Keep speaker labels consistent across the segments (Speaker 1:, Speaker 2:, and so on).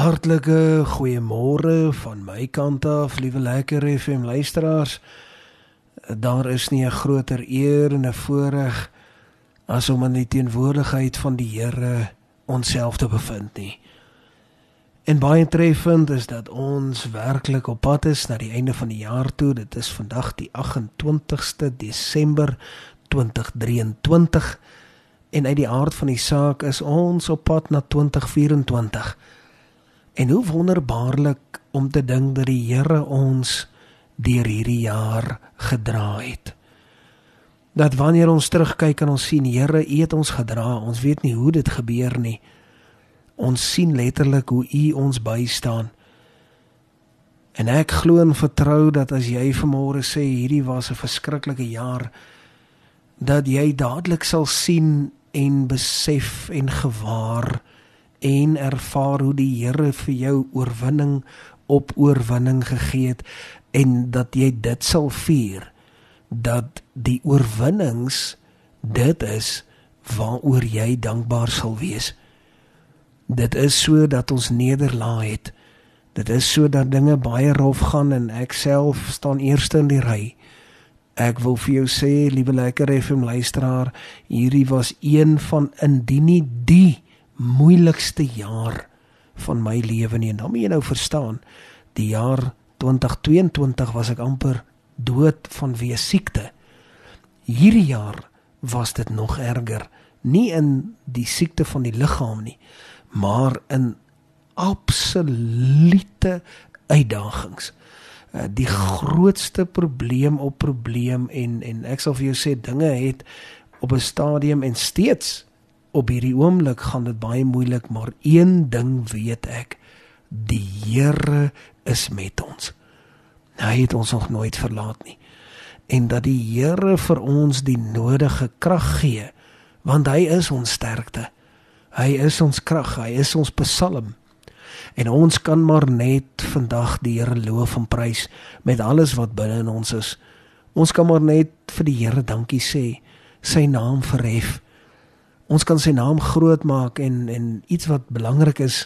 Speaker 1: Hartlike goeiemôre van my kant af, liewe lekker FM luisteraars. Daar is nie 'n groter eer en 'n voorreg as om in die teenwoordigheid van die Here onsself te bevind nie. En baie treffend is dat ons werklik op pad is na die einde van die jaar toe. Dit is vandag die 28ste Desember 2023 en uit die aard van die saak is ons op pad na 2024. En hoe wonderbaarlik om te dink dat die Here ons deur hierdie jaar gedra het. Dat wanneer ons terugkyk en ons sien Here, U het ons gedra. Ons weet nie hoe dit gebeur nie. Ons sien letterlik hoe U ons bystaan. En ek glo en vertrou dat as jy vanmôre sê hierdie was 'n verskriklike jaar, dat jy dadelik sal sien en besef en gewaar en ervaar hoe die Here vir jou oorwinning op oorwinning gegee het en dat jy dit sal vier dat die oorwinnings dit is waaroor jy dankbaar sal wees. Dit is so dat ons nederlaai het. Dit is so dat dinge baie rof gaan en ek self staan eerste in die ry Ek wil vir jou sê, liewe lekker FM luisteraar, hierdie was een van indien nie die moeilikste jaar van my lewe nie. En dan moet jy nou verstaan, die jaar 2022 was ek amper dood vanweë siekte. Hierdie jaar was dit nog erger, nie in die siekte van die liggaam nie, maar in absolute uitdagings. Eh, die grootste probleem op probleem en en ek sal vir jou sê dinge het op 'n stadium en steeds op hierdie oomblik gaan dit baie moeilik maar een ding weet ek die Here is met ons hy het ons nog nooit verlaat nie en dat die Here vir ons die nodige krag gee want hy is ons sterkte hy is ons krag hy is ons psalm En ons kan maar net vandag die Here loof en prys met alles wat binne in ons is. Ons kan maar net vir die Here dankie sê, sy naam verhef. Ons kan sy naam groot maak en en iets wat belangrik is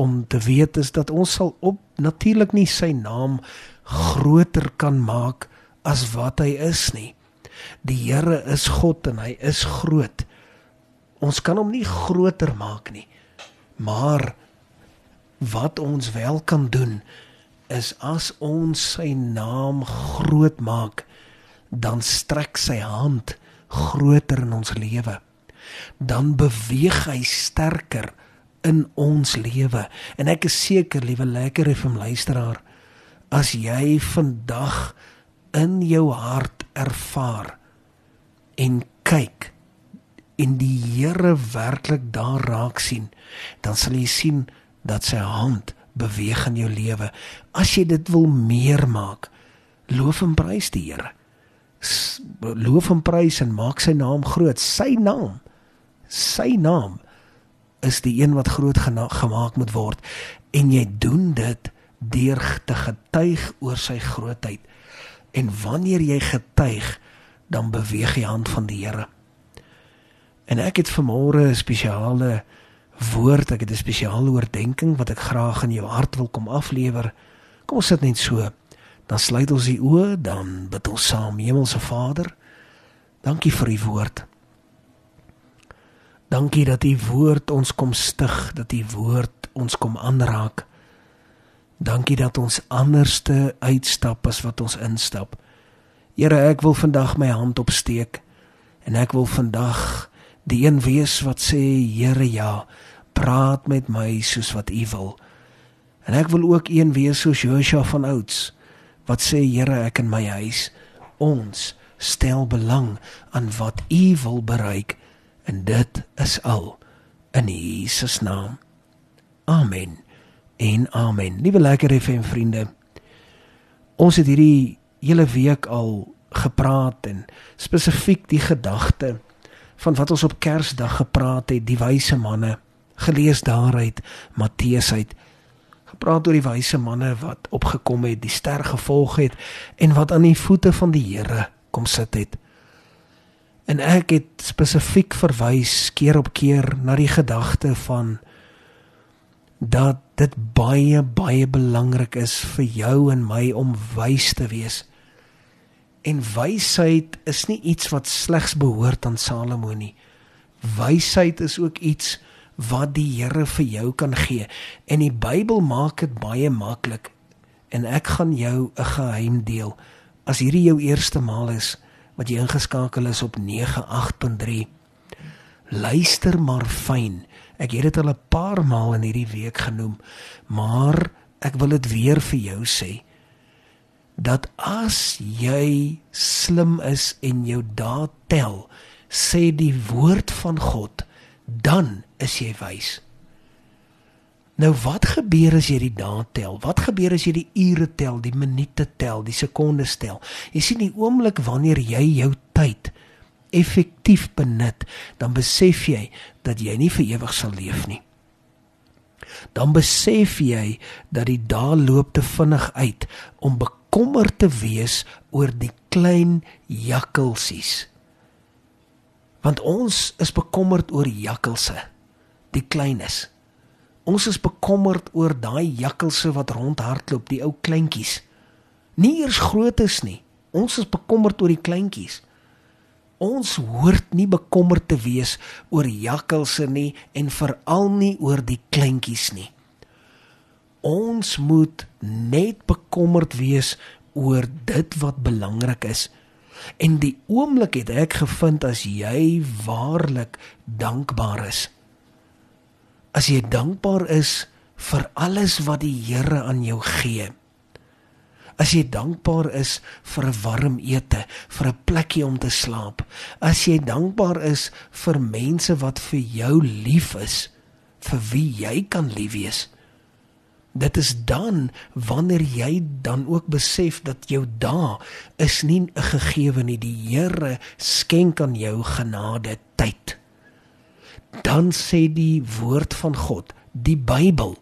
Speaker 1: om te weet is dat ons sal op natuurlik nie sy naam groter kan maak as wat hy is nie. Die Here is God en hy is groot. Ons kan hom nie groter maak nie. Maar wat ons wel kan doen is as ons sy naam groot maak dan strek sy hand groter in ons lewe dan beweeg hy sterker in ons lewe en ek is seker liewe lekker FM luisteraar as jy vandag in jou hart ervaar en kyk en die Here werklik daar raak sien dan sal jy sien dat sy hand beweeg in jou lewe. As jy dit wil meer maak, loof en prys die Here. Loof en prys en maak sy naam groot. Sy naam. Sy naam is die een wat groot gemaak moet word en jy doen dit deur te getuig oor sy grootheid. En wanneer jy getuig, dan beweeg die hand van die Here. En ek het vanmôre 'n spesiale woord, ek het 'n spesiale oordeenking wat ek graag in jou hart wil kom aflewer. Kom ons sit net so. Dan sluit ons die oë, dan bid ons saam. Hemelse Vader, dankie vir u woord. Dankie dat u woord ons kom stig, dat u woord ons kom aanraak. Dankie dat ons anderste uitstap as wat ons instap. Here, ek wil vandag my hand opsteek en ek wil vandag die een wees wat sê Here ja praat met my soos wat u wil. En ek wil ook een wees soos Joshua van ouds wat sê Here ek in my huis ons stel belang aan wat u wil bereik en dit is al in Jesus naam. Amen. En amen. Liewe lekker FM vriende. Ons het hierdie hele week al gepraat en spesifiek die gedagte van wat ons op Kersdag gepraat het, die wyse manne gelees daaruit Matteus uit gepraat oor die wyse manne wat opgekom het, die ster gevolg het en wat aan die voete van die Here kom sit het. En ek het spesifiek verwys keer op keer na die gedagte van dat dit baie baie belangrik is vir jou en my om wys te wees. En wysheid is nie iets wat slegs behoort aan Salomo nie. Wysheid is ook iets wat die Here vir jou kan gee. En die Bybel maak dit baie maklik. En ek gaan jou 'n geheim deel. As hierdie jou eerste maal is wat jy ingeskakel is op 98.3. Luister maar fyn. Ek het dit al 'n paar maal in hierdie week genoem, maar ek wil dit weer vir jou sê dat as jy slim is en jou dae tel, sê die woord van God, dan is jy wys. Nou wat gebeur as jy die dae tel? Wat gebeur as jy die ure tel, die minute tel, die sekondes tel? Jy sien die oomblik wanneer jy jou tyd effektief benut, dan besef jy dat jy nie vir ewig sal leef nie. Dan besef jy dat die dae loop te vinnig uit om bekommerd te wees oor die klein jakkalsies. Want ons is bekommerd oor jakkalse, die kleines. Ons is bekommerd oor daai jakkalse wat rondhardloop, die ou kleintjies. Nie eers grootes nie. Ons is bekommerd oor die kleintjies. Ons hoort nie bekommerd te wees oor jakkalse nie en veral nie oor die kleintjies nie. Ons moet net bekommerd wees oor dit wat belangrik is. En die oomblik het ek gevind as jy waarlik dankbaar is. As jy dankbaar is vir alles wat die Here aan jou gee as jy dankbaar is vir 'n warm ete, vir 'n plekkie om te slaap, as jy dankbaar is vir mense wat vir jou lief is, vir wie jy kan lief wees. Dit is dan wanneer jy dan ook besef dat jou dae is nie 'n gegewe nie, die Here skenk aan jou genade tyd. Dan sê die woord van God, die Bybel,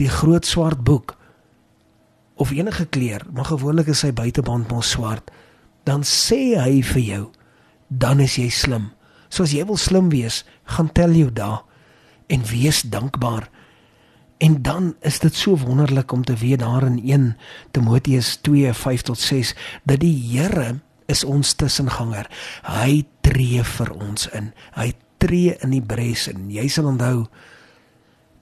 Speaker 1: die groot swart boek of enige kleur, maar gewoonlik is sy buiteband mos swart, dan sê hy vir jou, dan is jy slim. So as jy wil slim wees, gaan tel jou dae en wees dankbaar. En dan is dit so wonderlik om te weet daar in 1 Timoteus 2:5 tot 6 dat die Here is ons tussenganger. Hy tree vir ons in. Hy tree in die bres en jy sal onthou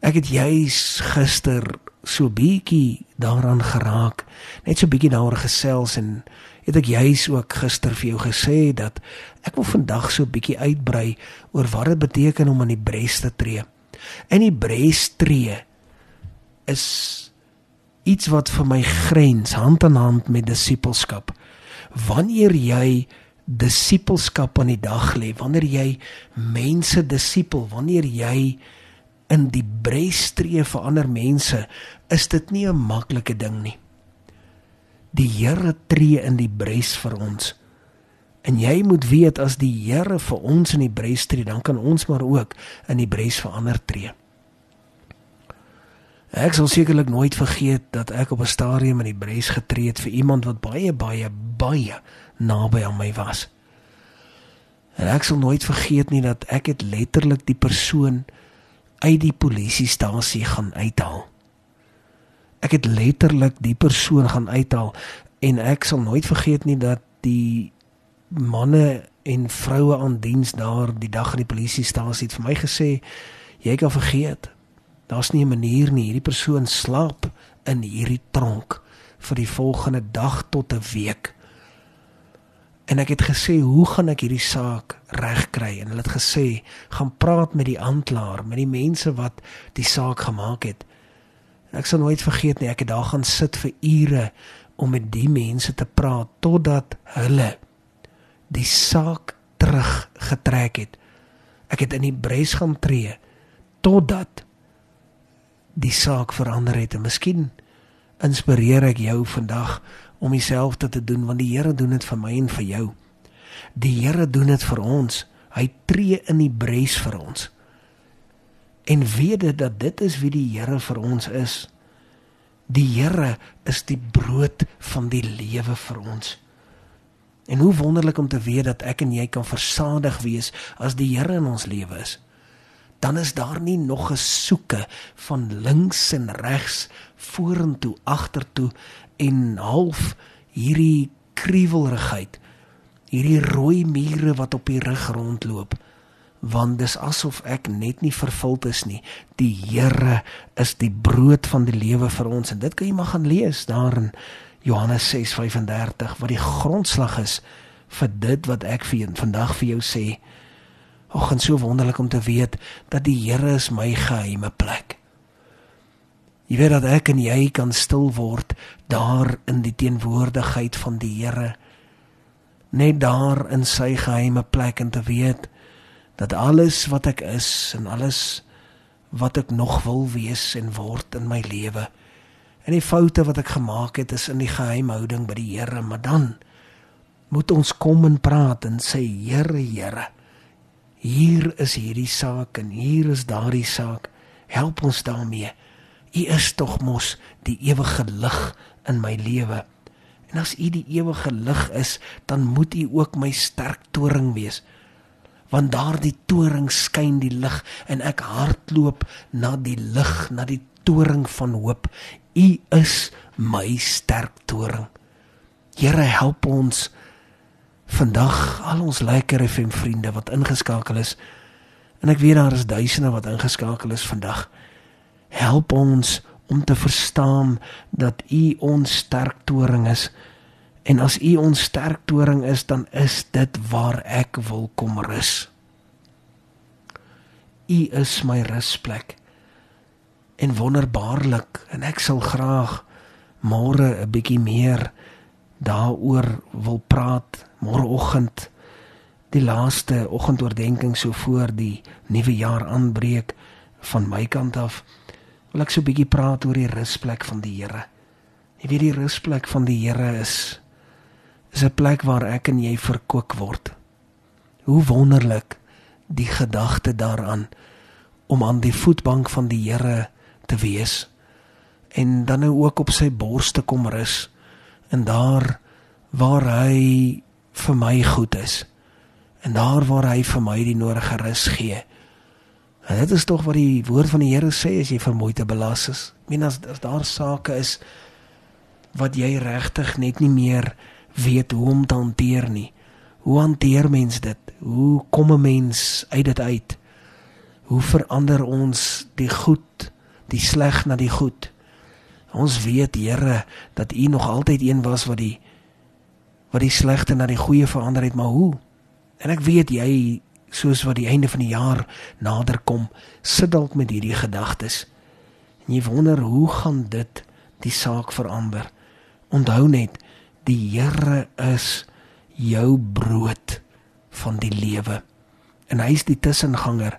Speaker 1: ek het juis gister so bietjie daaraan geraak, net so bietjie daaroor gesels en het ek juis ook gister vir jou gesê dat ek wil vandag so bietjie uitbrei oor wat dit beteken om aan die bres te tree. En die bres tree is iets wat vir my grens hand aan hand met disippelskap. Wanneer jy disippelskap aan die dag lê, wanneer jy mense disipel, wanneer jy in die bres tree vir ander mense, is dit nie 'n maklike ding nie. Die Here tree in die bres vir ons. En jy moet weet as die Here vir ons in die bres tree, dan kan ons maar ook in die bres vir ander tree. Ek sal sekerlik nooit vergeet dat ek op 'n stadium in die bres getree het vir iemand wat baie baie baie naby aan my was. En ek sal nooit vergeet nie dat ek het letterlik die persoon uit die polisiestasie gaan uithaal. Ek het letterlik die persoon gaan uithaal en ek sal nooit vergeet nie dat die manne en vroue aan diens daar die dag in die polisiestasie het vir my gesê jy kan vergeet. Daar's nie 'n manier nie. Hierdie persoon slaap in hierdie tronk vir die volgende dag tot 'n week. En ek het gesê, "Hoe gaan ek hierdie saak regkry?" En hulle het gesê, "Gaan praat met die aanklaer, met die mense wat die saak gemaak het." Ek sal nooit vergeet nie, ek het daar gaan sit vir ure om met die mense te praat totdat hulle die saak teruggetrek het. Ek het in die bres gaan tree totdat die saak verander het. En miskien inspireer ek jou vandag om dieselfde te doen want die Here doen dit vir my en vir jou. Die Here doen dit vir ons. Hy tree in die bres vir ons. En weet dit dat dit is wie die Here vir ons is. Die Here is die brood van die lewe vir ons. En hoe wonderlik om te weet dat ek en jy kan versadig wees as die Here in ons lewe is. dan is daar nie nog 'n soeke van links en regs, vorentoe, agtertoe en half hierdie kruiwelrigheid, hierdie rooi mure wat op die rug rondloop want dis asof ek net nie vervuld is nie. Die Here is die brood van die lewe vir ons en dit kan jy maar gaan lees daar in Johannes 6:35 wat die grondslag is vir dit wat ek vir vandag vir jou sê. Ag, en so wonderlik om te weet dat die Here is my geheime plek. Jy weet dat ek en jy kan stil word daar in die teenwoordigheid van die Here. Net daar in sy geheime plek en te weet dat alles wat ek is en alles wat ek nog wil wees en word in my lewe en die foute wat ek gemaak het is in die geheimhouding by die Here maar dan moet ons kom en praat en sê Here Here hier is hierdie saak en hier is daardie saak help ons daarmee u is tog mos die ewige lig in my lewe. En as u die ewige lig is dan moet u ook my sterk toring wees want daardie toring skyn die lig en ek hardloop na die lig na die toring van hoop. U is my sterk toring. Here help ons vandag al ons lekker FM vriende wat ingeskakel is. En ek weet daar is duisende wat ingeskakel is vandag help ons om te verstaan dat u ons sterk toring is En as U ons sterk toring is, dan is dit waar ek wil kom rus. U is my rusplek. En wonderbaarlik en ek sal graag môre 'n bietjie meer daaroor wil praat môreoggend die laaste oggendoordenkings so voor die nuwe jaar aanbreek van my kant af wil ek so 'n bietjie praat oor die rusplek van die Here. Jy weet die rusplek van die Here is is 'n plek waar ek en jy verkoop word. Hoe wonderlik die gedagte daaraan om aan die voetbank van die Here te wees en dan nou ook op sy bors te kom rus en daar waar hy vir my goed is en daar waar hy vir my die nodige rus gee. En dit is tog wat die woord van die Here sê as jy vermoeid en belas is. Ek meen as, as daar sake is wat jy regtig net nie meer weet hoe om te hanteer nie. Hoe hanteer mens dit? Hoe kom 'n mens uit dit uit? Hoe verander ons die goed, die sleg na die goed? Ons weet, Here, dat U nog altyd een was wat die wat die slegte na die goeie verander het, maar hoe? En ek weet jy soos wat die einde van die jaar nader kom, sit dalk met hierdie gedagtes. En jy wonder hoe gaan dit die saak verander? Onthou net, Die Here is jou brood van die lewe. En hy is die tussenganger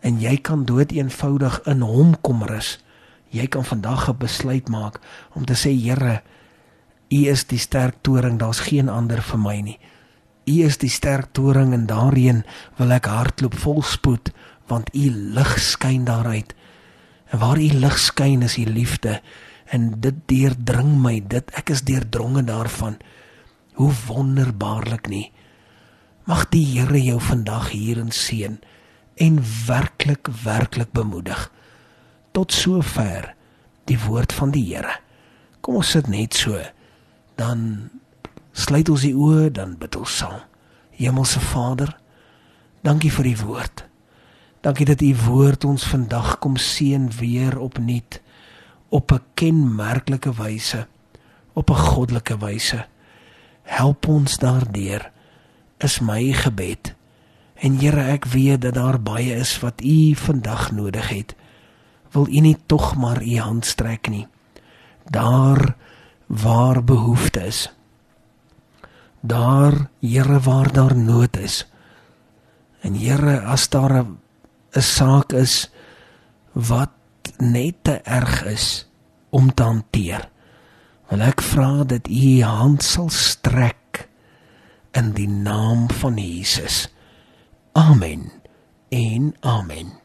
Speaker 1: en jy kan dood eenvoudig in hom kom rus. Jy kan vandag 'n besluit maak om te sê Here, U is die sterk toring, daar's geen ander vir my nie. U is die sterk toring en daarin wil ek hardloop vol spoed want U lig skyn daaruit. En waar U lig skyn is U liefde en dit deurdring my dit ek is deurdronge daarvan. Hoe wonderbaarlik nie. Mag die Here jou vandag hierin seën en werklik werklik bemoedig. Tot sover die woord van die Here. Kom ons sit net so dan sluit ons die oë dan bid ons saam hemelse Vader dankie vir die woord dankie dat u woord ons vandag kom seën weer opnuut op 'n kenmerklike wyse, op 'n goddelike wyse. Help ons daardeur is my gebed. En Here, ek weet dat daar baie is wat U vandag nodig het. Wil U nie tog maar U hand strek nie. Daar waar behoefte is. Daar, Here, waar daar nood is. En Here, as daar 'n saak is wat net te erg is om te hanteer. Want ek vra dat U U hand sal strek in die naam van Jesus. Amen. En amen.